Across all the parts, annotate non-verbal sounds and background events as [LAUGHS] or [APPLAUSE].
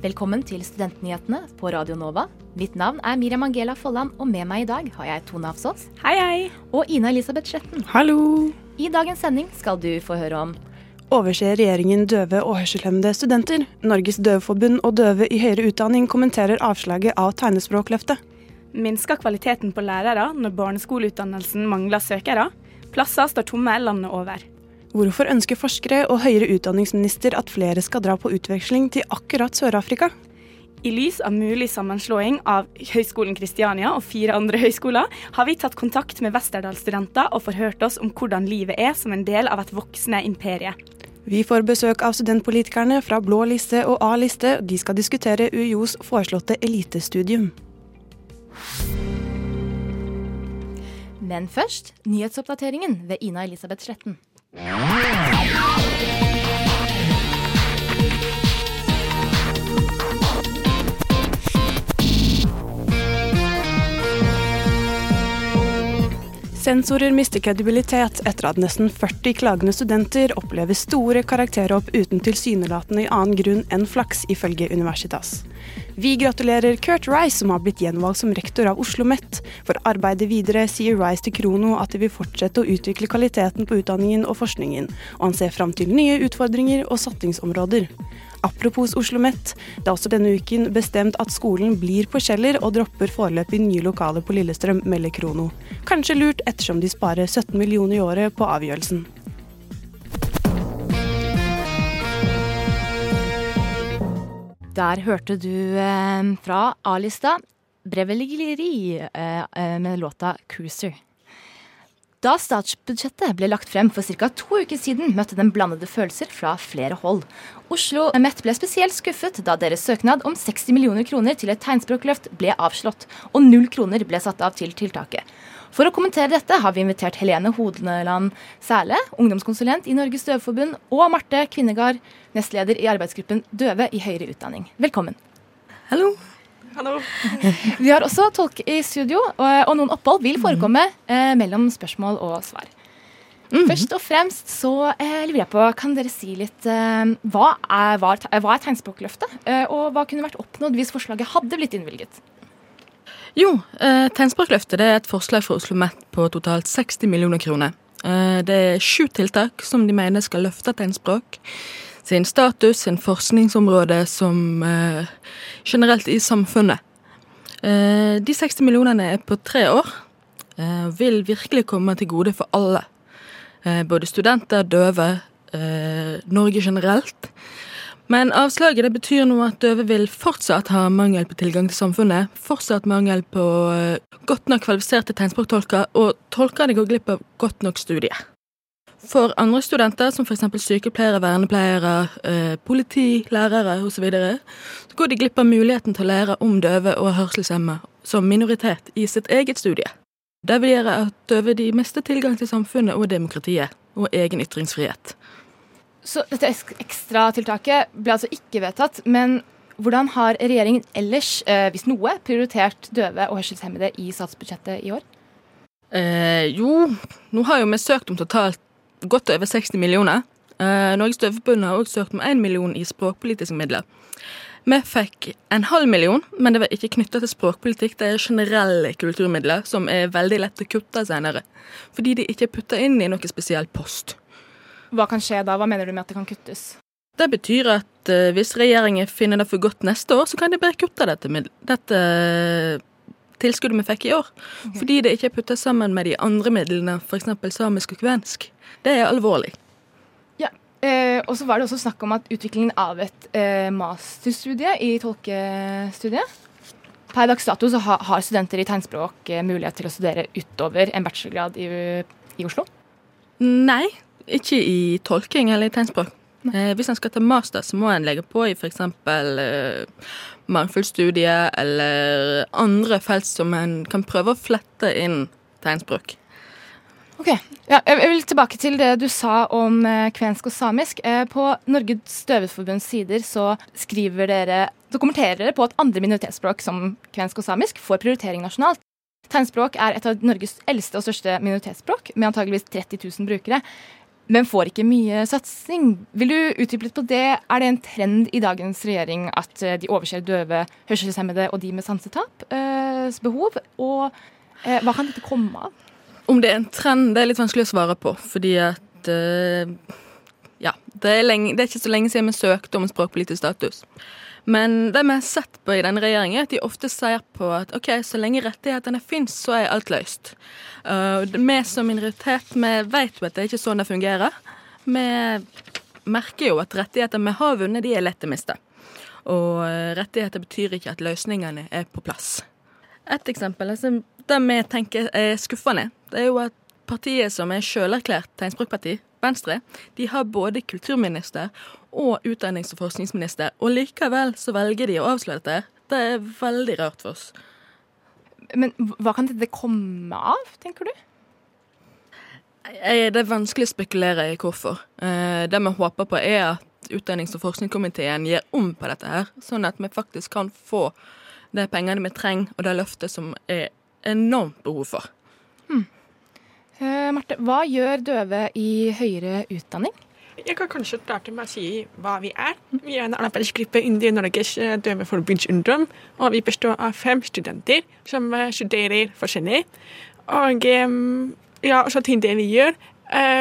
Velkommen til Studentnyhetene på Radio Nova. Mitt navn er Miriam Angela Folland, og med meg i dag har jeg Tone Afsås Hei, hei. og Ina Elisabeth Sletten. Hallo! I dagens sending skal du få høre om Overser regjeringen døve og hørselshemmede studenter? Norges døveforbund og døve i høyere utdanning kommenterer avslaget av tegnespråkløftet. Minsker kvaliteten på lærere når barneskoleutdannelsen mangler søkere? Plasser står tomme landet over. Hvorfor ønsker forskere og høyere utdanningsminister at flere skal dra på utveksling til akkurat Sør-Afrika? I lys av mulig sammenslåing av Høgskolen Kristiania og fire andre høyskoler, har vi tatt kontakt med Westerdal-studenter og forhørt oss om hvordan livet er som en del av et voksende imperie. Vi får besøk av studentpolitikerne fra blå liste og A-liste. De skal diskutere UiOs foreslåtte elitestudium. Men først nyhetsoppdateringen ved Ina Elisabeth Sletten. Música Sensorer mister kredibilitet etter at nesten 40 klagende studenter opplever store karakterhopp uten tilsynelatende annen grunn enn flaks, ifølge Universitas. Vi gratulerer Kurt Rice, som har blitt gjenvalgt som rektor av Oslo OsloMet. For arbeidet videre sier Rice til Krono at de vil fortsette å utvikle kvaliteten på utdanningen og forskningen, og han ser fram til nye utfordringer og satsingsområder. Apropos Oslo OsloMet, det er også denne uken bestemt at skolen blir på Kjeller og dropper foreløpig nye lokaler på Lillestrøm, melder Krono. Kanskje lurt ettersom de sparer 17 millioner i året på avgjørelsen. Der hørte du eh, fra A-lista Breveligeri eh, eh, med låta 'Cruiser'. Da statsbudsjettet ble lagt frem for ca. to uker siden, møtte den blandede følelser fra flere hold. Oslo Met ble spesielt skuffet da deres søknad om 60 millioner kroner til et tegnspråkløft ble avslått, og null kroner ble satt av til tiltaket. For å kommentere dette har vi invitert Helene Hodeland Sæle, ungdomskonsulent i Norges Døveforbund, og Marte Kvinnegard, nestleder i arbeidsgruppen Døve i høyere utdanning. Velkommen. Hallo. Vi har også tolk i studio, og, og noen opphold vil forekomme eh, mellom spørsmål og svar. Først og fremst så eh, lurer jeg på, kan dere si litt eh, hva, er, hva, er, hva er tegnspråkløftet? Eh, og hva kunne vært oppnådd hvis forslaget hadde blitt innvilget? Jo, eh, Tegnspråkløftet det er et forslag fra Oslo OsloMet på totalt 60 millioner kroner. Eh, det er sju tiltak som de mener skal løfte tegnspråk sin status, sin forskningsområde som eh, generelt i samfunnet. Eh, de 60 millionene er på tre år. Eh, vil virkelig komme til gode for alle. Eh, både studenter, døve, eh, Norge generelt. Men avslaget det betyr nå at døve vil fortsatt ha mangel på tilgang til samfunnet. Fortsatt mangel på eh, godt nok kvalifiserte tegnspråktolker, og tolkene går glipp av godt nok studie. For andre studenter, som f.eks. sykepleiere, vernepleiere, eh, politi, lærere osv., så, videre, så går de glipp av muligheten til å lære om døve og hørselshemmede som minoritet i sitt eget studie. Det vil gjøre at døve de mister tilgang til samfunnet og demokratiet, og egen ytringsfrihet. Så dette ekstratiltaket ble altså ikke vedtatt. Men hvordan har regjeringen ellers, eh, hvis noe, prioritert døve og hørselshemmede i statsbudsjettet i år? Eh, jo, nå har jo vi søkt om totalt godt over 60 millioner. Eh, Norges Døveforbund har også søkt om 1 million i språkpolitiske midler. Vi fikk en halv million, men det var ikke knytta til språkpolitikk. Det er generelle kulturmidler som er veldig lett å kutte senere. Fordi de ikke er putta inn i noe spesiell post. Hva kan skje da? Hva mener du med at det kan kuttes? Det betyr at uh, hvis regjeringen finner det for godt neste år, så kan de bare kutte dette, dette tilskuddet vi fikk i år. Okay. Fordi det ikke er putta sammen med de andre midlene, f.eks. samisk og kvensk. Det er alvorlig. Ja, eh, Og så var det også snakk om at utviklingen av et eh, masterstudie i tolkestudiet Per dags dato så ha, har studenter i tegnspråk eh, mulighet til å studere utover en bachelorgrad i, i Oslo? Nei, ikke i tolking eller i tegnspråk. Eh, hvis en skal ta master, så må en legge på i f.eks. Eh, mangfoldsstudie eller andre felt som en kan prøve å flette inn tegnspråk. Ok, ja, Jeg vil tilbake til det du sa om eh, kvensk og samisk. Eh, på Norges Døveforbunds sider så skriver dere, dokumenterer dere på at andre minoritetsspråk som kvensk og samisk får prioritering nasjonalt. Tegnspråk er et av Norges eldste og største minoritetsspråk, med antageligvis 30 000 brukere, men får ikke mye satsing. Vil du utdype litt på det? Er det en trend i dagens regjering at eh, de overser døve, hørselshemmede og de med sansetap eh, behov? Og eh, hva kan dette komme av? Om det er en trend, det er litt vanskelig å svare på, fordi at Ja, det er, lenge, det er, ikke så lenge siden vi søkte om språkpolitisk status. Men det vi har sett på i denne regjeringen, er at de ofte sier på at OK, så lenge rettighetene fins, så er alt løst. Uh, vi som minoritet, vi vet jo at det er ikke sånn det fungerer. Vi merker jo at rettigheter vi har vunnet, de er lett å miste. Og uh, rettigheter betyr ikke at løsningene er på plass. Et eksempel altså, det vi tenker er skuffende, det er jo at partiet som er sjølerklært tegnspråkparti, Venstre, de har både kulturminister og utdannings- og forskningsminister, og likevel så velger de å avsløre dette. Det er veldig rart for oss. Men hva kan dette komme av, tenker du? Det er vanskelig å spekulere i hvorfor. Eh, det vi håper på, er at utdannings- og forskningskomiteen gir om på dette her, sånn at vi faktisk kan få de pengene vi trenger, og det løftet som er enormt behov for. Hmm. Marte, hva gjør døve i høyere utdanning? Jeg kan kanskje starte med å si hva vi er. Vi er en arbeidsgruppe innen Norges eh, døveforbundsungdom. Og vi består av fem studenter som eh, studerer forskjellig. Og ja, så til det vi gjør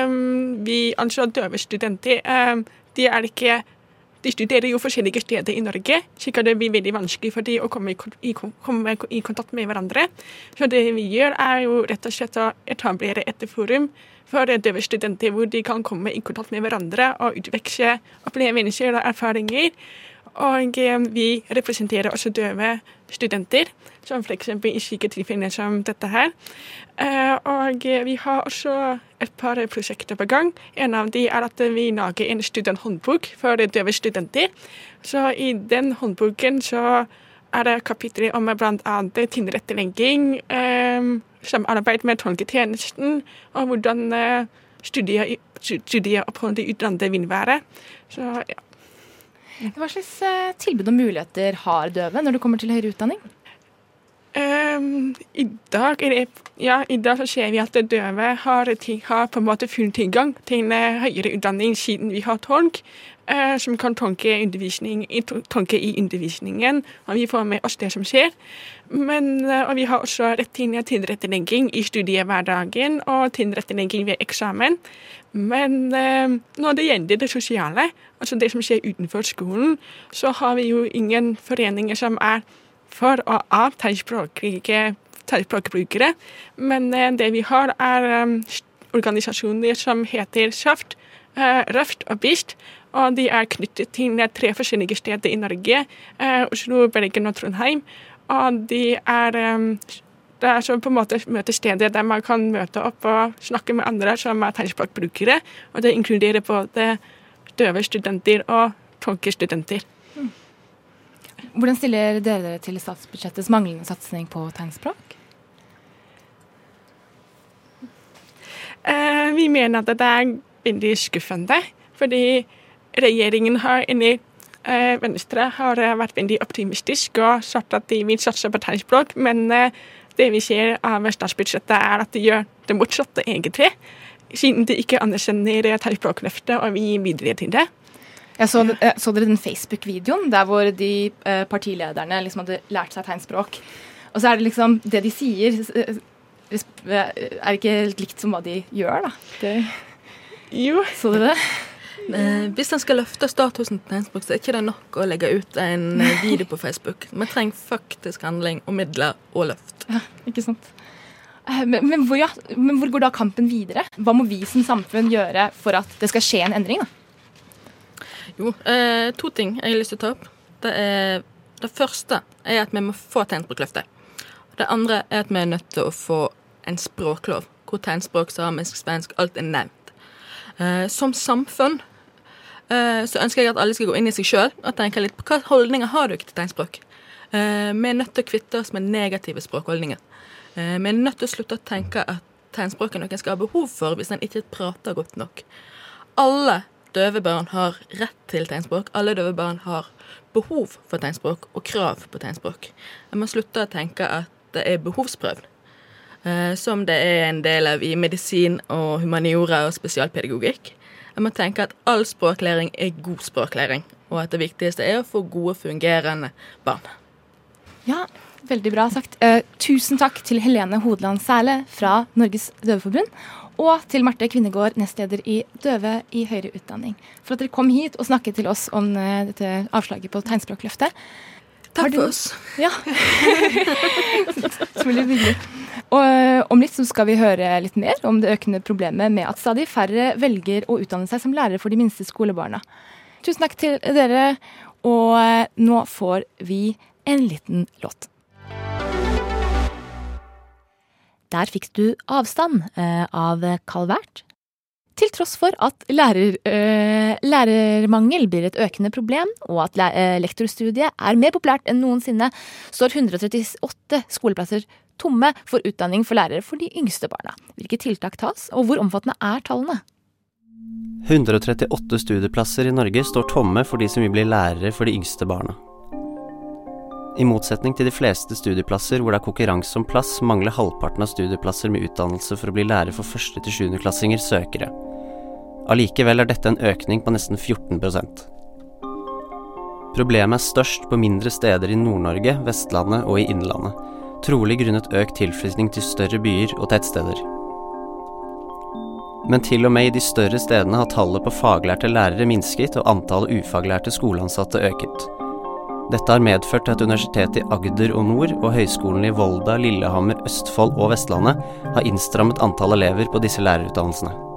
um, Vi anser døve studenter um, De er ikke de studerer jo forskjellige steder i Norge, slik at det blir veldig vanskelig for dem å komme i, komme i, kontakt med hverandre. Så det vi gjør, er jo rett og slett å etablere et forum for døve studenter, hvor de kan komme i kontakt med hverandre og utveksle opplevelser og erfaringer. Og eh, vi representerer også døve studenter, som f.eks. i slike tilfeller som dette her. Eh, og vi har også et par prosjekter på gang. En av de er at vi lager en studenthåndbok for døve studenter. Så i den håndboken så er det kapitler om bl.a. tilrettelegging, eh, samarbeid med tolketjenesten, og hvordan eh, studieopphold i utlandet vil være. Så ja. Hva slags tilbud og muligheter har døve når det kommer til høyere utdanning? Um, I dag det, ja, i dag så ser vi at døve har, har på en måte full tilgang til høyere utdanning siden vi har tolk, uh, som kan tolke, tolke, i undervisningen. Og vi får med oss det som skjer. Men, uh, og vi har også rett til tilrettelegging i studiehverdagen og tilrettelegging ved eksamen. Men uh, når det gjelder det sosiale, altså det som skjer utenfor skolen, så har vi jo ingen foreninger som er for og av tegnspråkbrukere. Men eh, det vi har, er organisasjoner som heter SAFT, Røft og BIST. Og de er knyttet til tre forskjellige steder i Norge. Uh, Oslo, Bergen og Trondheim. Og de er det er så på en måte møtestedet der man kan møte opp og snakke med andre som er tegnspråkbrukere. Og det inkluderer både døve studenter og tolkestudenter. Hvordan stiller dere dere til statsbudsjettets manglende satsing på tegnspråk? Uh, vi mener at det er veldig skuffende, fordi regjeringen har inni uh, Venstre har vært veldig optimistisk og sagt at de vil satse på tegnspråk, men uh, det vi ser av statsbudsjettet, er at de gjør det motsatte, egentlig. Siden de ikke anerkjenner tegnspråkløftet og vi gir videre til det. Så, eh, så dere den Facebook-videoen der hvor de eh, partilederne liksom hadde lært seg tegnspråk. Og så er det liksom Det de sier, eh, er ikke helt likt som hva de gjør, da. Det, jo. Så du det? Eh, hvis en skal løfte statusen til tegnspråk, så er ikke det nok å legge ut en video på Facebook. Vi trenger faktisk handling og midler og løft. Ja, ikke sant. Men, men, hvor, ja, men, hvor, går da kampen videre? Hva må vi som samfunn gjøre for at det skal skje en endring? da? Jo, eh, to ting jeg har lyst til å ta opp. Det, er, det første er at vi må få tegnspråkløftet. Det andre er at vi er nødt til å få en språklov hvor tegnspråk, samisk, svensk, alt er nevnt. Eh, som samfunn eh, så ønsker jeg at alle skal gå inn i seg sjøl og tenke litt på hva holdninger har ikke til tegnspråk. Eh, vi er nødt til å kvitte oss med negative språkholdninger. Vi er nødt til å slutte å tenke at tegnspråk er noe en skal ha behov for hvis en ikke prater godt nok. Alle døve barn har rett til tegnspråk. Alle døve barn har behov for tegnspråk og krav på tegnspråk. En må slutte å tenke at det er behovsprøvd, eh, som det er en del av i medisin og humaniora og spesialpedagogikk. Jeg må tenke at all språklæring er god språklæring, og at det viktigste er å få gode, fungerende barn. Ja, veldig bra sagt. Eh, tusen takk til Helene Hodeland Sæle fra Norges Døveforbund. Og til Marte Kvinnegård, nestleder i Døve i høyere utdanning. For at dere kom hit og snakket til oss om eh, dette avslaget på Tegnspråkløftet. Takk for oss. Ja. [LAUGHS] hyggelig. Og eh, om litt så skal vi høre litt mer om det økende problemet med at stadig færre velger å utdanne seg som lærere for de minste skolebarna. Tusen takk til dere, og eh, nå får vi en liten låt. Der fikk du avstand eh, av Calvert. Til tross for at lærer, øh, lærermangel blir et økende problem, og at øh, lektorstudiet er mer populært enn noensinne, står 138 skoleplasser tomme for utdanning for lærere for de yngste barna. Hvilke tiltak tas, og hvor omfattende er tallene? 138 studieplasser i Norge står tomme for de som vil bli lærere for de yngste barna. I motsetning til de fleste studieplasser hvor det er konkurranse om plass, mangler halvparten av studieplasser med utdannelse for å bli lærer for første til sjuendeklassinger søkere. Allikevel er dette en økning på nesten 14% Problemet er størst på mindre steder i Nord-Norge, Vestlandet og i Innlandet, trolig grunnet økt tilflytning til større byer og tettsteder. Men til og med i de større stedene har tallet på faglærte lærere minsket og antallet ufaglærte skoleansatte øket. Dette har medført at Universitetet i Agder og Nord og høyskolene i Volda, Lillehammer, Østfold og Vestlandet har innstrammet antall elever på disse lærerutdannelsene.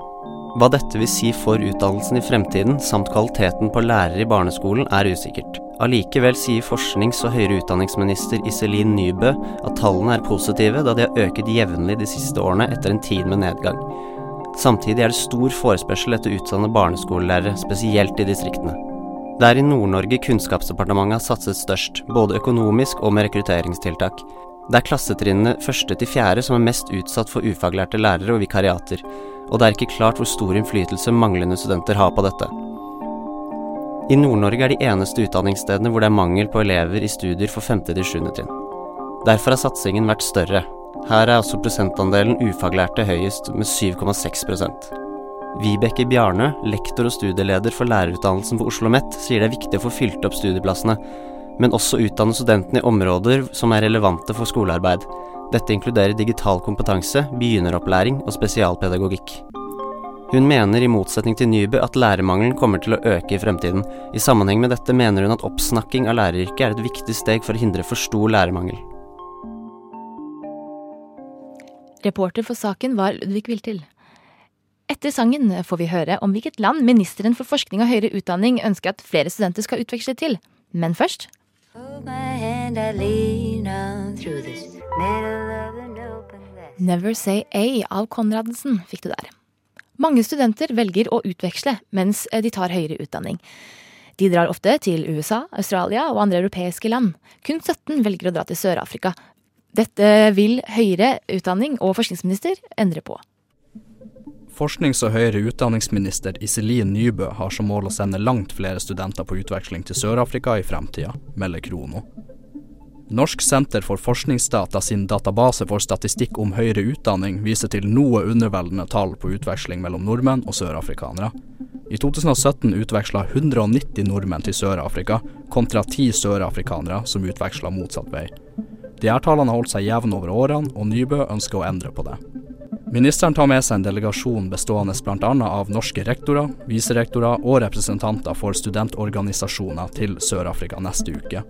Hva dette vil si for utdannelsen i fremtiden, samt kvaliteten på lærere i barneskolen, er usikkert. Allikevel sier forsknings- og høyere utdanningsminister Iselin Nybø at tallene er positive, da de har øket jevnlig de siste årene etter en tid med nedgang. Samtidig er det stor forespørsel etter utdannede barneskolelærere, spesielt i distriktene. Det er i Nord-Norge Kunnskapsdepartementet har satset størst, både økonomisk og med rekrutteringstiltak. Det er klassetrinnene første til fjerde som er mest utsatt for ufaglærte lærere og vikariater, og det er ikke klart hvor stor innflytelse manglende studenter har på dette. I Nord-Norge er de eneste utdanningsstedene hvor det er mangel på elever i studier for 5. til 7. trinn. Derfor har satsingen vært større. Her er også prosentandelen ufaglærte høyest, med 7,6% Vibeke Bjarnø, lektor og studieleder for lærerutdannelsen på Oslo OsloMet, sier det er viktig å få fylt opp studieplassene, men også utdanne studentene i områder som er relevante for skolearbeid. Dette inkluderer digital kompetanse, begynneropplæring og spesialpedagogikk. Hun mener i motsetning til Nybø at lærermangelen kommer til å øke i fremtiden. I sammenheng med dette mener hun at oppsnakking av læreryrket er et viktig steg for å hindre for stor lærermangel. Reporter for saken var Ludvig Viltil. Etter sangen får vi høre om hvilket land ministeren for forskning og høyere utdanning ønsker at flere studenter skal utveksle til. Men først Never Say A av Konradsen fikk du der. Mange studenter velger å utveksle mens de tar høyere utdanning. De drar ofte til USA, Australia og andre europeiske land. Kun 17 velger å dra til Sør-Afrika. Dette vil høyere utdanning og forskningsminister endre på. Forsknings- og høyere utdanningsminister Iselin Nybø har som mål å sende langt flere studenter på utveksling til Sør-Afrika i fremtida, melder Krono. Norsk senter for forskningsdata sin database for statistikk om høyere utdanning viser til noe underveldende tall på utveksling mellom nordmenn og sørafrikanere. I 2017 utveksla 190 nordmenn til Sør-Afrika, kontra ti sørafrikanere som utveksla motsatt vei. De her tallene har holdt seg jevne over årene, og Nybø ønsker å endre på det. Ministeren tar med seg en delegasjon bestående bl.a. av norske rektorer, viserektorer og representanter for studentorganisasjoner til Sør-Afrika neste uke.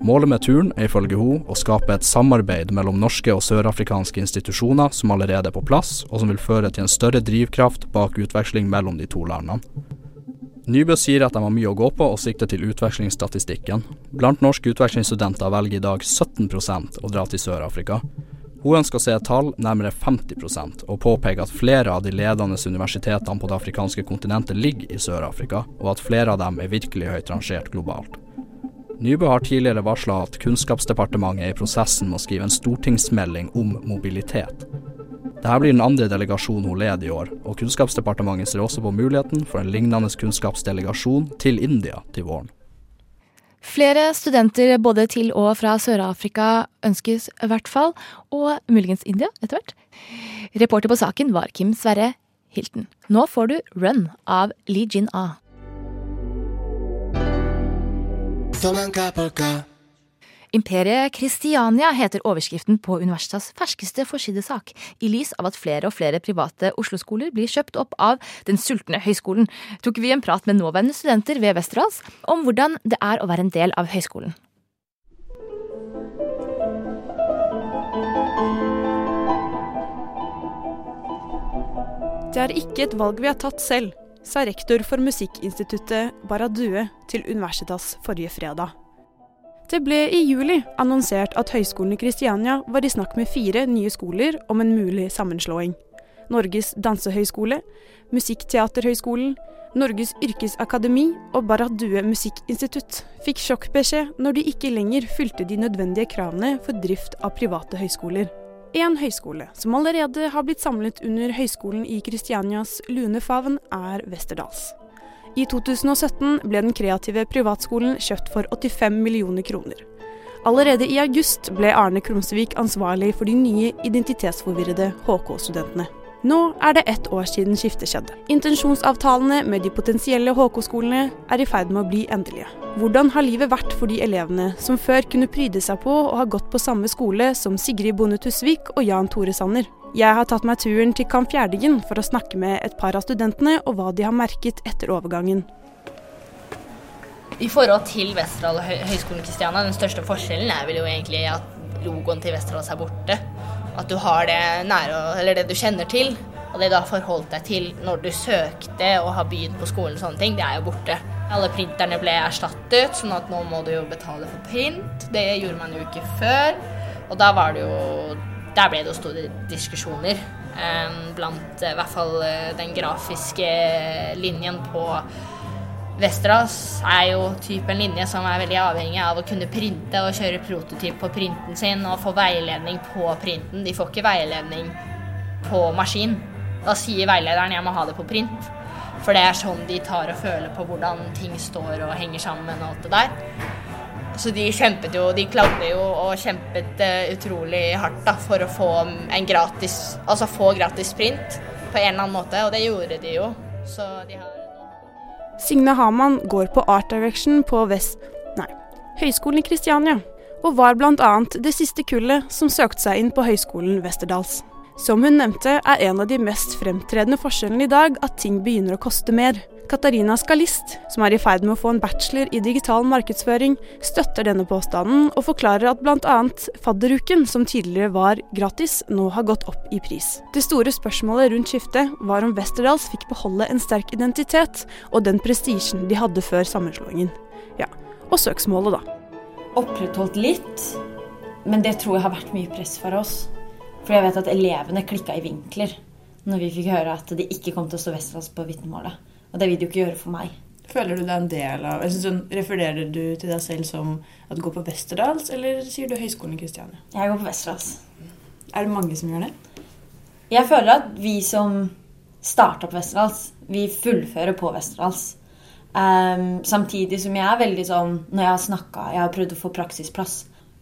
Målet med turen er ifølge hun å skape et samarbeid mellom norske og sørafrikanske institusjoner som allerede er på plass, og som vil føre til en større drivkraft bak utveksling mellom de to landene. Nybø sier at de har mye å gå på og sikter til utvekslingsstatistikken. Blant norske utvekslingsstudenter velger i dag 17% å dra til Sør-Afrika. Hun ønsker å se et tall nærmere 50% og påpeker at flere av de ledende universitetene på det afrikanske kontinentet ligger i Sør-Afrika, og at flere av dem er virkelig høyt rangert globalt. Nybø har tidligere varsla at Kunnskapsdepartementet er i prosessen med å skrive en stortingsmelding om mobilitet. Dette blir den andre delegasjonen hun leder i år, og Kunnskapsdepartementet ser også på muligheten for en lignende kunnskapsdelegasjon til India til våren. Flere studenter både til og fra Sør-Afrika ønskes i hvert fall, og muligens India etter hvert. Reporter på saken var Kim Sverre Hilton. Nå får du Run av Lee Jin A. Imperiet Kristiania heter overskriften på Universitas ferskeste forsidesak, i lys av at flere og flere private Oslo-skoler blir kjøpt opp av den sultne høyskolen, tok vi en prat med nåværende studenter ved Westerdals om hvordan det er å være en del av høyskolen. Det er ikke et valg vi har tatt selv, sa rektor for Musikkinstituttet Baradue til Universitas forrige fredag. Det ble i juli annonsert at Høgskolen i Kristiania var i snakk med fire nye skoler om en mulig sammenslåing. Norges dansehøgskole, Musikkteaterhøgskolen, Norges yrkesakademi og Baradue musikkinstitutt fikk sjokkbeskjed når de ikke lenger fylte de nødvendige kravene for drift av private høyskoler. En høyskole som allerede har blitt samlet under Høgskolen i Kristianias lune favn, er Westerdals. I 2017 ble den kreative privatskolen kjøpt for 85 millioner kroner. Allerede i august ble Arne Krumsvik ansvarlig for de nye identitetsforvirrede HK-studentene. Nå er det ett år siden skiftet skjedde. Intensjonsavtalene med de potensielle HK-skolene er i ferd med å bli endelige. Hvordan har livet vært for de elevene som før kunne pryde seg på å ha gått på samme skole som Sigrid Bonde Tusvik og Jan Tore Sanner? Jeg har tatt meg turen til Kamp Fjerdingen for å snakke med et par av studentene og hva de har merket etter overgangen. I forhold til Vesterålen Høgskolen Kristiania, den største forskjellen er vel jo egentlig at logoen til Vesterålen er borte. At du har det nære, eller det du kjenner til, og det du har forholdt deg til når du søkte og har begynt på skolen, og sånne ting, det er jo borte. Alle printerne ble erstattet, sånn at nå må du jo betale for print. Det gjorde man jo ikke før. Og da var det jo Der ble det jo store diskusjoner eh, blant i hvert fall den grafiske linjen på Westerdals er jo typen linje som er veldig avhengig av å kunne printe og kjøre prototyp på printen sin og få veiledning på printen. De får ikke veiledning på maskin. Da sier veilederen 'jeg må ha det på print'. For det er sånn de tar og føler på hvordan ting står og henger sammen og alt det der. Så de kjempet jo, de klagde jo og kjempet uh, utrolig hardt da, for å få en gratis, altså få gratis print på en eller annen måte, og det gjorde de jo. Så de har Signe Hamann går på Art Direction på Vest... Nei, Høgskolen i Kristiania, og var bl.a. det siste kullet som søkte seg inn på Høgskolen Westerdals. Som hun nevnte, er en av de mest fremtredende forskjellene i dag at ting begynner å koste mer. Katarina Skalist, som er i ferd med å få en bachelor i digital markedsføring, støtter denne påstanden og forklarer at bl.a. fadderuken, som tidligere var gratis, nå har gått opp i pris. Det store spørsmålet rundt skiftet var om Westerdals fikk beholde en sterk identitet og den prestisjen de hadde før sammenslåingen. Ja, og søksmålet, da. Opprettholdt litt, men det tror jeg har vært mye press for oss. For jeg vet at elevene klikka i vinkler når vi fikk høre at det ikke kom til å stå Westerdals på vitnemålet. Og det vil de jo ikke gjøre for meg. Føler du deg en del av jeg sånn, Refererer du til deg selv som at du går på Westerdals, eller sier du Høgskolen i Kristiania? Jeg går på Westerdals. Er det mange som gjør det? Jeg føler at vi som starta på Westerdals, vi fullfører på Westerdals. Um, samtidig som jeg er veldig sånn Når jeg har snakka Jeg har prøvd å få praksisplass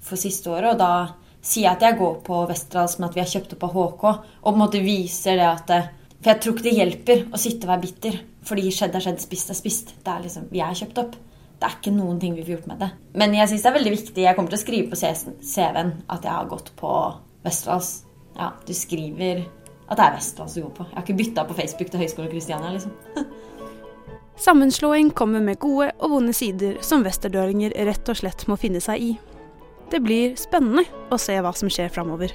for siste året, og da sier jeg at jeg går på Westerdals med at vi har kjøpt opp av HK, og på en måte viser det at For jeg tror ikke det hjelper å sitte og være bitter. Fordi skjedd er skjedd, spist er spist. Det er liksom, Vi er kjøpt opp. Det er ikke noen ting vi får gjort med det. Men jeg syns det er veldig viktig. Jeg kommer til å skrive på CV-en at jeg har gått på Westerdals. Ja, du skriver at det er Westerdals du går på. Jeg har ikke bytta på Facebook til Høgskolen Kristiania, liksom. [LAUGHS] Sammenslåing kommer med gode og vonde sider som westerdølinger rett og slett må finne seg i. Det blir spennende å se hva som skjer framover.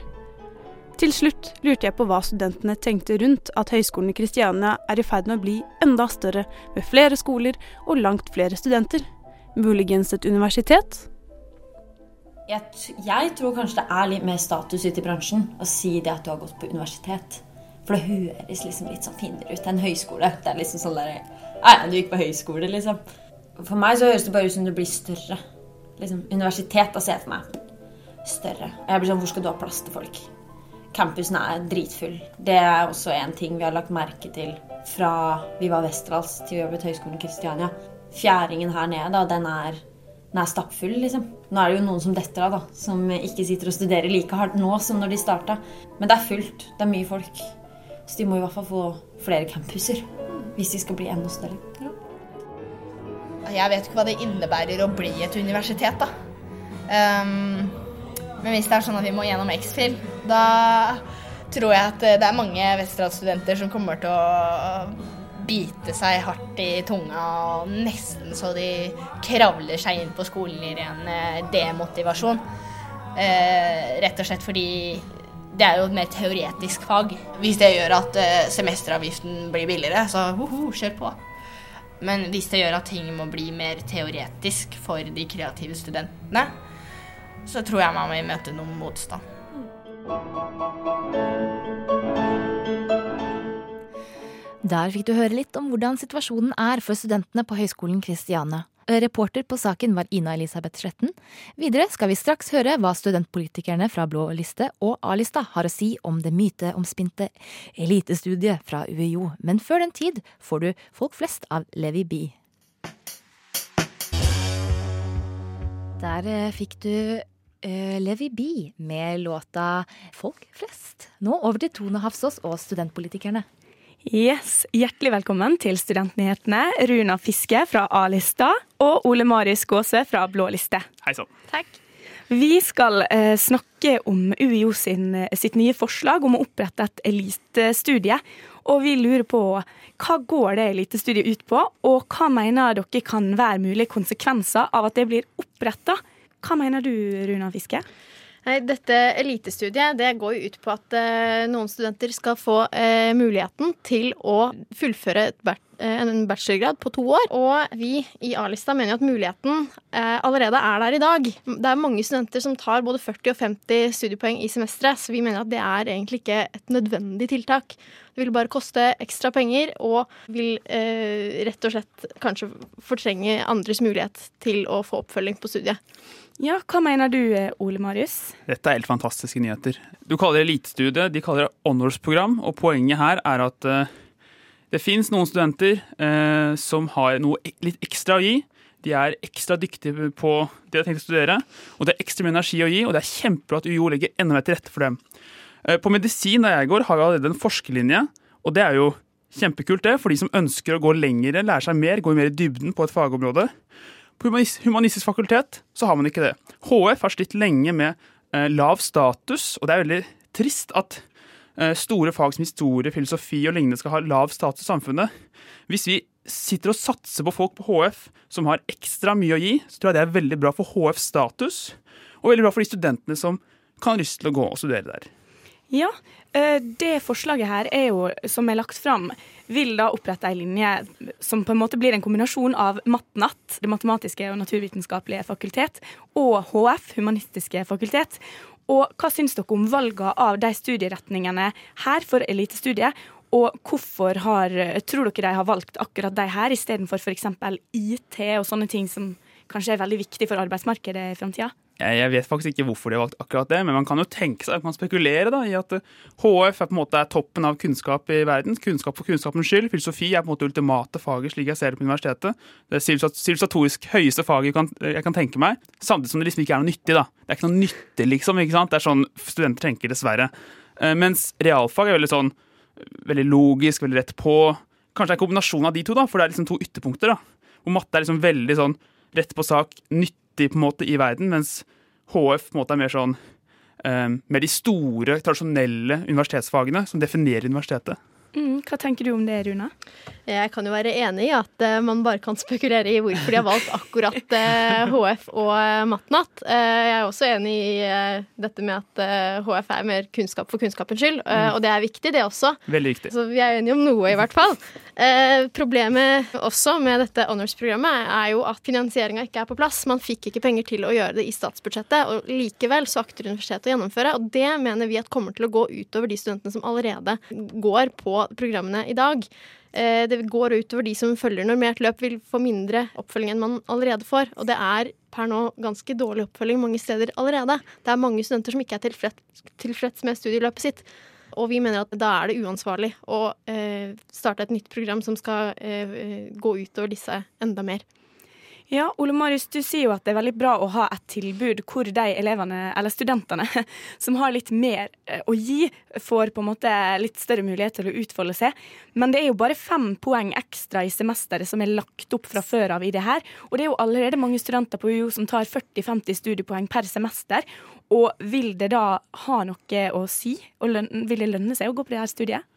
Til slutt lurte jeg på hva studentene tenkte rundt at Høgskolen i Kristiania er i ferd med å bli enda større, med flere skoler og langt flere studenter. Muligens et universitet? Jeg, jeg, tror kanskje det er litt mer status ute i bransjen å si det at du har gått på universitet. For det høres liksom litt sånn finere ut enn høyskole. Det er liksom sånn der Ja, du gikk på høyskole, liksom. For meg så høres det bare ut som det blir større. Liksom, universitet, da ser jeg for meg større. Jeg blir sånn Hvor skal du ha plass til folk? Campusen er dritfull. Det er også en ting vi har lagt merke til fra vi var Westerdals til vi jobbet Høgskolen Kristiania. Fjæringen her nede, da, den er, den er stappfull, liksom. Nå er det jo noen som detter av, da. Som ikke sitter og studerer like hardt nå som når de starta. Men det er fullt. Det er mye folk. Så de må i hvert fall få flere campuser. Hvis de skal bli enda større. Jeg vet ikke hva det innebærer å bli et universitet, da. Um, men hvis det er sånn at vi må gjennom X-Fill, da tror jeg at det er mange Westerdals-studenter som kommer til å bite seg hardt i tunga, og nesten så de kravler seg inn på skolen i ren eh, demotivasjon. Eh, rett og slett fordi det er jo et mer teoretisk fag. Hvis det gjør at eh, semesteravgiften blir billigere, så hoho, kjør på. Men hvis det gjør at ting må bli mer teoretisk for de kreative studentene, så tror jeg man vil møte noen motstand. Der fikk du høre litt om hvordan situasjonen er for studentene på Høgskolen Kristiania. Reporter på saken var Ina Elisabeth Sletten. Videre skal vi straks høre hva studentpolitikerne fra Blå liste og A-lista har å si om det myteomspinte elitestudiet fra UiO. Men før den tid får du Folk flest av Levi B. Der eh, fikk du uh, Levi B med låta Folk flest. Nå over til Tone Hafsås og studentpolitikerne. Yes, Hjertelig velkommen til Studentnyhetene. Runa Fiske fra A-lista og Ole Marius Gåse fra Blå liste. Hei sann. Takk. Vi skal eh, snakke om UiO sin, sitt nye forslag om å opprette et elitestudie. Og vi lurer på hva går det elitestudiet ut på, og hva mener dere kan være mulige konsekvenser av at det blir oppretta? Hva mener du, Runa Fiske? Nei, Dette elitestudiet det går jo ut på at eh, noen studenter skal få eh, muligheten til å fullføre et eh, en bachelorgrad på to år. Og vi i A-lista mener at muligheten eh, allerede er der i dag. Det er mange studenter som tar både 40 og 50 studiepoeng i semesteret, så vi mener at det er egentlig ikke et nødvendig tiltak. Det vil bare koste ekstra penger og vil eh, rett og slett kanskje fortrenge andres mulighet til å få oppfølging på studiet. Ja, Hva mener du, Ole Marius? Dette er helt fantastiske nyheter. Du kaller det elitestudie, de kaller det honors-program. Og poenget her er at uh, det fins noen studenter uh, som har noe litt ekstra å gi. De er ekstra dyktige på det de har tenkt å studere, og det er ekstra mye energi å gi. Og det er kjempebra at UiO legger enda mer til rette for dem. Uh, på medisin der jeg går, har vi allerede en forskerlinje, og det er jo kjempekult, det. For de som ønsker å gå lengre, lære seg mer, gå mer i dybden på et fagområde. På humanistisk fakultet så har man ikke det. HF har slitt lenge med eh, lav status, og det er veldig trist at eh, store fag som historie, filosofi og lignende skal ha lav status i samfunnet. Hvis vi sitter og satser på folk på HF som har ekstra mye å gi, så tror jeg det er veldig bra for HFs status, og veldig bra for de studentene som kan ha lyst til å gå og studere der. Ja, eh, det forslaget her er jo, som er lagt fram, vil da opprette ei linje som på en måte blir en kombinasjon av MatNat, det matematiske og naturvitenskapelige fakultet, og HF, humanistiske fakultet. Og hva syns dere om valget av de studieretningene her for elitestudiet? Og hvorfor har, tror dere de har valgt akkurat de her, istedenfor f.eks. IT og sånne ting som kanskje er veldig viktig for arbeidsmarkedet i framtida? Jeg vet faktisk ikke hvorfor de har valgt akkurat det, men man kan jo tenke seg, man spekulere da, i at HF er på en måte er toppen av kunnskap i verden. Kunnskap for kunnskapens skyld. Filosofi er på en måte ultimate faget, slik jeg ser det på universitetet. Det er sivilisatorisk høyeste faget jeg kan, jeg kan tenke meg. Samtidig som det liksom ikke er noe nyttig. da. Det er ikke noe nyttig, liksom. ikke sant? Det er sånn studenter tenker, dessverre. Mens realfag er veldig sånn veldig logisk, veldig rett på. Kanskje det en kombinasjon av de to, da, for det er liksom to ytterpunkter. da. Hvor matte er liksom veldig sånn rett på sak, nyttig på en måte i verden, mens HF på en måte er mer sånn um, Med de store, tradisjonelle universitetsfagene som definerer universitetet. Mm, hva tenker du om det, Runa? Jeg kan jo være enig i at uh, man bare kan [LAUGHS] spekulere i hvorfor de har valgt akkurat HF og uh, Matnat. jeg er også enig i dette med at HF er mer kunnskap for kunnskapens skyld, mm. og det er viktig, det også. Veldig viktig. Så vi er enige om noe, i hvert fall. problemet også med dette honors-programmet er jo at finansieringa ikke er på plass. Man fikk ikke penger til å gjøre det i statsbudsjettet, og likevel så akter universitetet å gjennomføre. Og det mener vi at kommer til å gå utover de studentene som allerede går på programmene i dag. Eh, det går utover de som følger normert løp, vil få mindre oppfølging enn man allerede får. Og det er per nå ganske dårlig oppfølging mange steder allerede. Det er mange studenter som ikke er tilfreds, tilfreds med studieløpet sitt. Og vi mener at da er det uansvarlig å eh, starte et nytt program som skal eh, gå utover disse enda mer. Ja, Ole Marius, du sier jo at det er veldig bra å ha et tilbud hvor de elevene, eller studentene, [LAUGHS] som har litt mer eh, å gi, får på en måte litt større mulighet til å utfolde seg. Men det er jo bare fem poeng ekstra i semesteret som er lagt opp fra før av i det her. Og det er jo allerede mange studenter på UiO som tar 40-50 studiepoeng per semester. Og vil det da ha noe å si? Og vil det lønne seg å gå på det her studiet?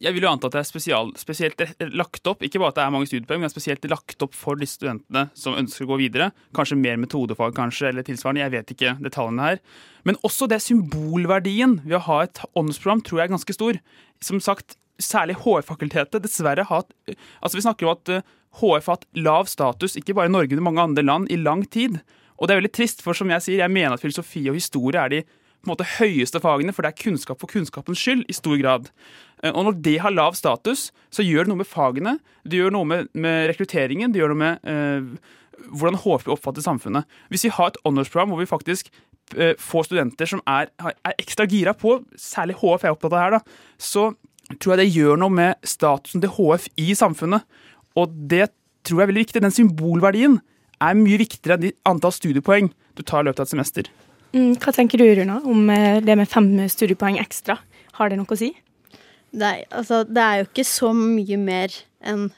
Jeg vil jo anta at det er spesial, spesielt lagt opp, ikke bare at det er mange studiepoeng, men spesielt lagt opp for de studentene som ønsker å gå videre. Kanskje mer metodefag, kanskje, eller tilsvarende. Jeg vet ikke detaljene her. Men også det symbolverdien ved å ha et åndsprogram tror jeg er ganske stor. Som sagt, særlig HF-fakultetet dessverre har hatt Altså, vi snakker om at HF har hatt lav status, ikke bare i Norge, men i mange andre land, i lang tid. Og det er veldig trist, for som jeg sier, jeg mener at filosofi og historie er de på en måte høyeste fagene, for det er kunnskap for kunnskapens skyld i stor grad. Eh, og når det har lav status, så gjør det noe med fagene, det gjør noe med, med rekrutteringen, det gjør noe med eh, hvordan HF oppfatter samfunnet. Hvis vi har et honorsprogram hvor vi faktisk eh, får studenter som er, er, ekstra gira på, særlig HF er opptatt av her, da, så tror jeg det gjør noe med statusen til HF i samfunnet. Og det tror jeg er veldig viktig. Den symbolverdien er mye viktigere enn de antall studiepoeng du tar i løpet av et semester. Mm, hva tenker du, Runa, om eh, det med fem studiepoeng ekstra? Har det noe å si? Nei, altså det er jo ikke så mye mer enn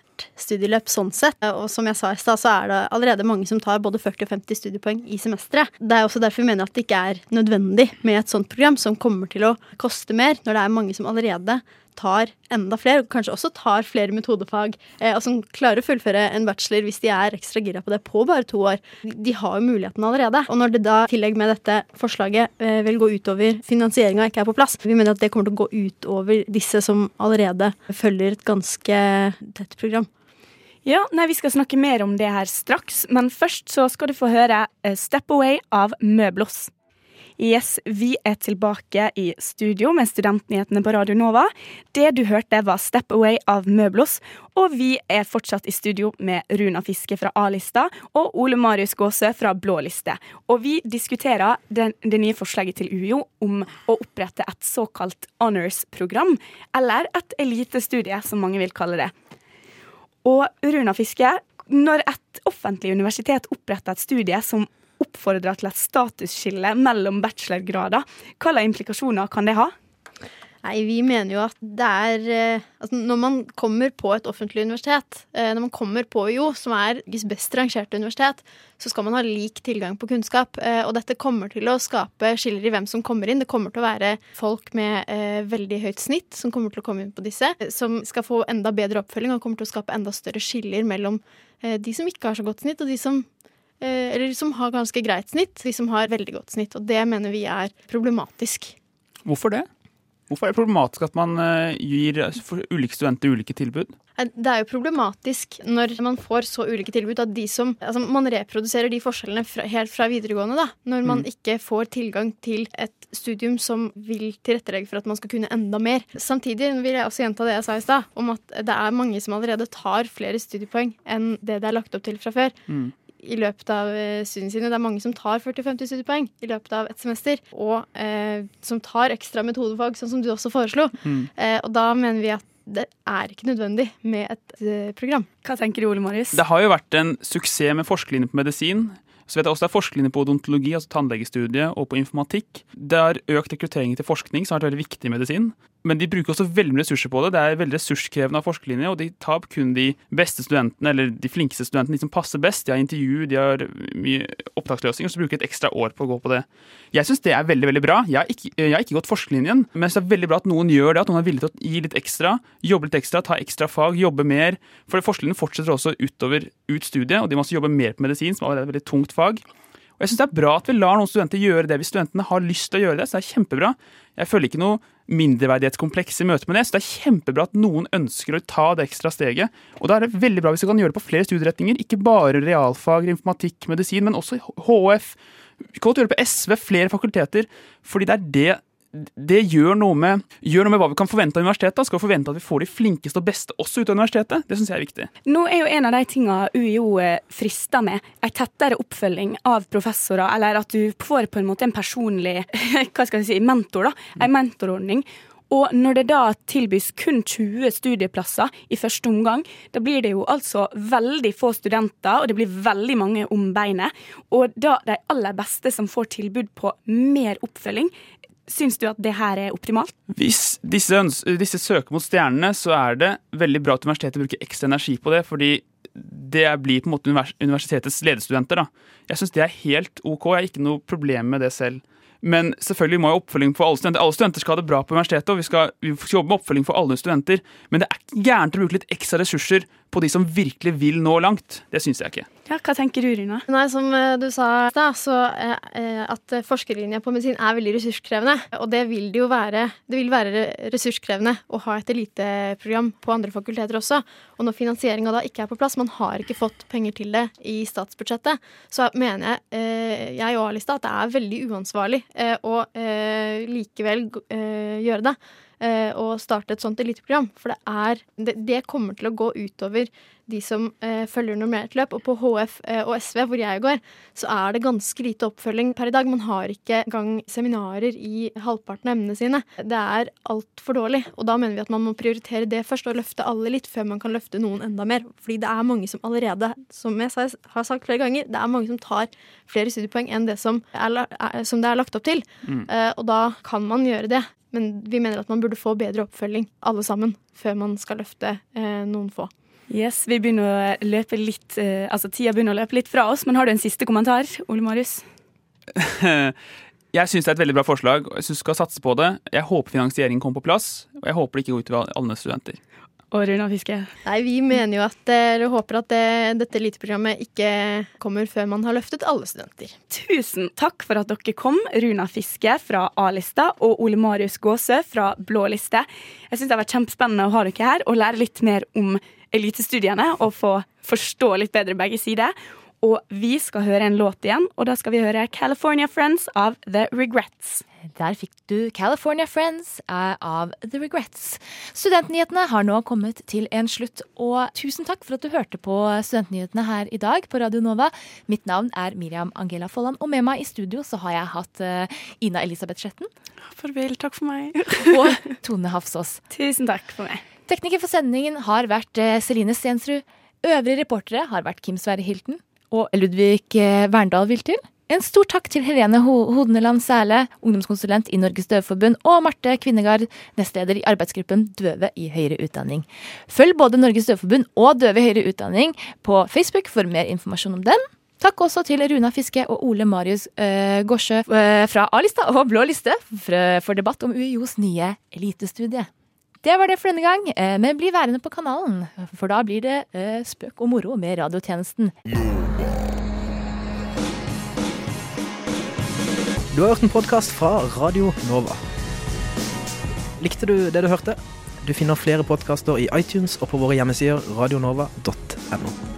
studieløp sånn sett. Og som jeg sa i stad, så er det allerede mange som tar både 40 og 50 studiepoeng i semesteret. Det er også derfor vi mener at det ikke er nødvendig med et sånt program som kommer til å koste mer, når det er mange som allerede tar enda flere, og kanskje også tar flere metodefag, eh, og som klarer å fullføre en bachelor hvis de er ekstra gira på det på bare to år. De har jo muligheten allerede. Og når det da i tillegg med dette forslaget eh, vil gå utover finansieringa ikke er på plass, vi mener at det kommer til å gå utover disse som allerede følger et ganske tett program. Ja, nei, Vi skal snakke mer om det her straks, men først så skal du få høre eh, Step Away av Møblos. Yes, vi er tilbake i studio med Studentnyhetene på Radio Nova. Det du hørte, var Step Away av Møblos. Og vi er fortsatt i studio med Runa Fiske fra A-lista og Ole Marius Gåsø fra Blå liste. Og vi diskuterer den, det nye forslaget til UiO om å opprette et såkalt honors-program, eller et elitestudie, som mange vil kalle det. Og Runa Fiske, når et offentlig universitet oppretter et studie som oppfordrer til et statusskille mellom bachelorgrader. Hvilke implikasjoner kan det ha? Nei, Vi mener jo at det er eh, altså Når man kommer på et offentlig universitet, eh, når man kommer på UiO, som er Norges best rangerte universitet, så skal man ha lik tilgang på kunnskap. Eh, og dette kommer til å skape skiller i hvem som kommer inn. Det kommer til å være folk med veldig høyt snitt som kommer til å komme inn på disse, som skal få enda bedre oppfølging og kommer til å skape enda større skiller mellom de som ikke har så godt snitt, og de som eller som har ganske greit snitt, de som har veldig godt snitt. Og det mener vi er problematisk. Hvorfor det? Hvorfor er det problematisk at man eh, gir ulike studenter ulike tilbud? Det er jo problematisk når man får så ulike tilbud at de som Altså man reproduserer de forskjellene fra, helt fra videregående, da. Når man mm. ikke får tilgang til et studium som vil tilrettelegge for at man skal kunne enda mer. Samtidig vil jeg også gjenta det jeg sa i stad, om at det er mange som allerede tar flere studiepoeng enn det det er lagt opp til fra før. Mm i løpet av eh, studiene sine. Det er mange som tar 40-50 studiepoeng i løpet av et semester, og eh, som tar ekstra metodefag, sånn som du også foreslo. Mm. Eh, og da mener vi at det er ikke nødvendig med et eh, program. Hva tenker du, Ole Marius? Det har jo vært en suksess med forskerlinje på medisin. Så vet jeg også Det er forskerlinje på odontologi, altså tannlegestudiet, og på informatikk. Det har økt rekrutteringen til forskning, som har vært veldig viktig i medisin. Men de bruker også veldig mye ressurser på det. Det er veldig ressurskrevende av forskerlinje, og de tar kun de beste studentene, eller de flinkeste studentene, de som passer best. De har intervju, de har mye opptaksløsninger, så bruker de et ekstra år på å gå på det. Jeg syns det er veldig veldig bra. Jeg har, ikke, jeg har ikke gått forskerlinjen, men det er veldig bra at noen gjør det, at noen er villig til å gi litt ekstra, jobbe litt ekstra, ta ekstra fag, jobbe mer. For forskerlinjen fortsetter også utover ut studiet, og de må også jobbe mer på medisin, som allerede er et veldig tungt fag. Og jeg synes Det er bra at vi lar noen studenter gjøre det hvis studentene har lyst til å gjøre det. så det er kjempebra. Jeg føler ikke noe mindreverdighetskompleks i møte med det, så det er kjempebra at noen ønsker å ta det ekstra steget. Og da er det veldig bra hvis vi kan gjøre det på flere studieretninger, ikke bare realfag, informatikk, medisin, men også HF. Vi kan godt gjøre det på SV, flere fakulteter, fordi det er det det gjør noe, med, gjør noe med hva vi kan forvente av universitetet. Skal vi forvente at vi får de flinkeste og beste også ut av universitetet? Det syns jeg er viktig. Nå er jo en av de tingene UiO eh, frister med, en tettere oppfølging av professorer, eller at du får på en måte en personlig [LAUGHS] hva skal jeg si, mentor, da, en mentorordning. Og når det da tilbys kun 20 studieplasser i første omgang, da blir det jo altså veldig få studenter, og det blir veldig mange om beinet. Og da de aller beste som får tilbud på mer oppfølging, Syns du at det her er optimalt? Hvis disse, disse, søker mot stjernene, så er det veldig bra at universitetet bruker ekstra energi på det. fordi det blir på en måte universitetets ledestudenter. Da. Jeg syns det er helt OK. Jeg har ikke noe problem med det selv. Men selvfølgelig må ha oppfølging for alle studenter. Alle studenter skal ha det bra på universitetet, og vi skal, vi skal jobbe med oppfølging for alle studenter. Men det er gærent å bruke litt ekstra ressurser på de som virkelig vil nå langt. Det syns jeg ikke. Ja, Hva tenker du, Rina? Nei, Som eh, du sa da, så eh, at forskerlinja på medisin er veldig ressurskrevende. Og det vil det jo være. Det vil være ressurskrevende å ha et eliteprogram på andre fakulteter også. Og når finansieringa da ikke er på plass, man har ikke fått penger til det i statsbudsjettet, så mener jeg, eh, jeg og A-lista, at det er veldig uansvarlig å likevel gjøre det å starte et sånt eliteprogram. For det, er, det, det, kommer til å gå utover de som eh, følger normert løp. Og på HF eh, og SV, hvor jeg går, så er det ganske lite oppfølging per i dag. Man har ikke engang seminarer i halvparten av emnene sine. Det er altfor dårlig. Og da mener vi at man må prioritere det først, og løfte alle litt, før man kan løfte noen enda mer. Fordi det er mange som allerede, som jeg har sagt flere ganger, det er mange som tar flere studiepoeng enn det som, er, som det er lagt opp til. Mm. Eh, og da kan man gjøre det. Men vi mener at man burde få bedre oppfølging, alle sammen, før man skal løfte eh, noen få. Yes, vi begynner å løpe litt, eh, altså Tida begynner å løpe litt fra oss, men har du en siste kommentar, Ole Marius? [LAUGHS] jeg syns det er et veldig bra forslag, og jeg syns vi skal satse på det. Jeg håper finansieringen kommer på plass, og jeg håper det ikke går ut over alle studenter og Runa Fiske? Nei, Vi mener jo at, eller håper at det, dette eliteprogrammet ikke kommer før man har løftet alle studenter. Tusen takk for at dere kom, Runa Fiske fra A-lista og Ole Marius Gåsø fra Blå liste. Jeg syns det har vært kjempespennende å ha dere her og lære litt mer om elitestudiene og få forstå litt bedre begge sider. Og vi skal høre en låt igjen, og da skal vi høre California Friends av The Regrets. Der fikk du California Friends eh, av The Regrets. Studentnyhetene har nå kommet til en slutt, og tusen takk for at du hørte på Studentnyhetene her i dag på Radio Nova. Mitt navn er Miriam Angela Folland, og med meg i studio så har jeg hatt uh, Ina Elisabeth Sletten. Farvel, takk for meg. [LAUGHS] og Tone Hafsås. Tusen takk for meg. Tekniker for sendingen har vært uh, Celine Stensrud. Øvrige reportere har vært Kim Sverre Hilton og Ludvig Verndal vil til. En stor takk til Helene Hodeneland Sæle, ungdomskonsulent i Norges Døveforbund, og Marte Kvinnegard, nestleder i arbeidsgruppen Døve i høyere utdanning. Følg både Norges Døveforbund og Døve i høyere utdanning på Facebook for mer informasjon om dem. Takk også til Runa Fiske og Ole Marius øh, Gårdsjø øh, fra A-lista og Blå liste for, for debatt om UiOs nye elitestudie. Det var det for denne gang, men bli værende på kanalen, for da blir det øh, spøk og moro med radiotjenesten. Du har hørt en podkast fra Radio Nova. Likte du det du hørte? Du finner flere podkaster i iTunes og på våre hjemmesider radionova.no.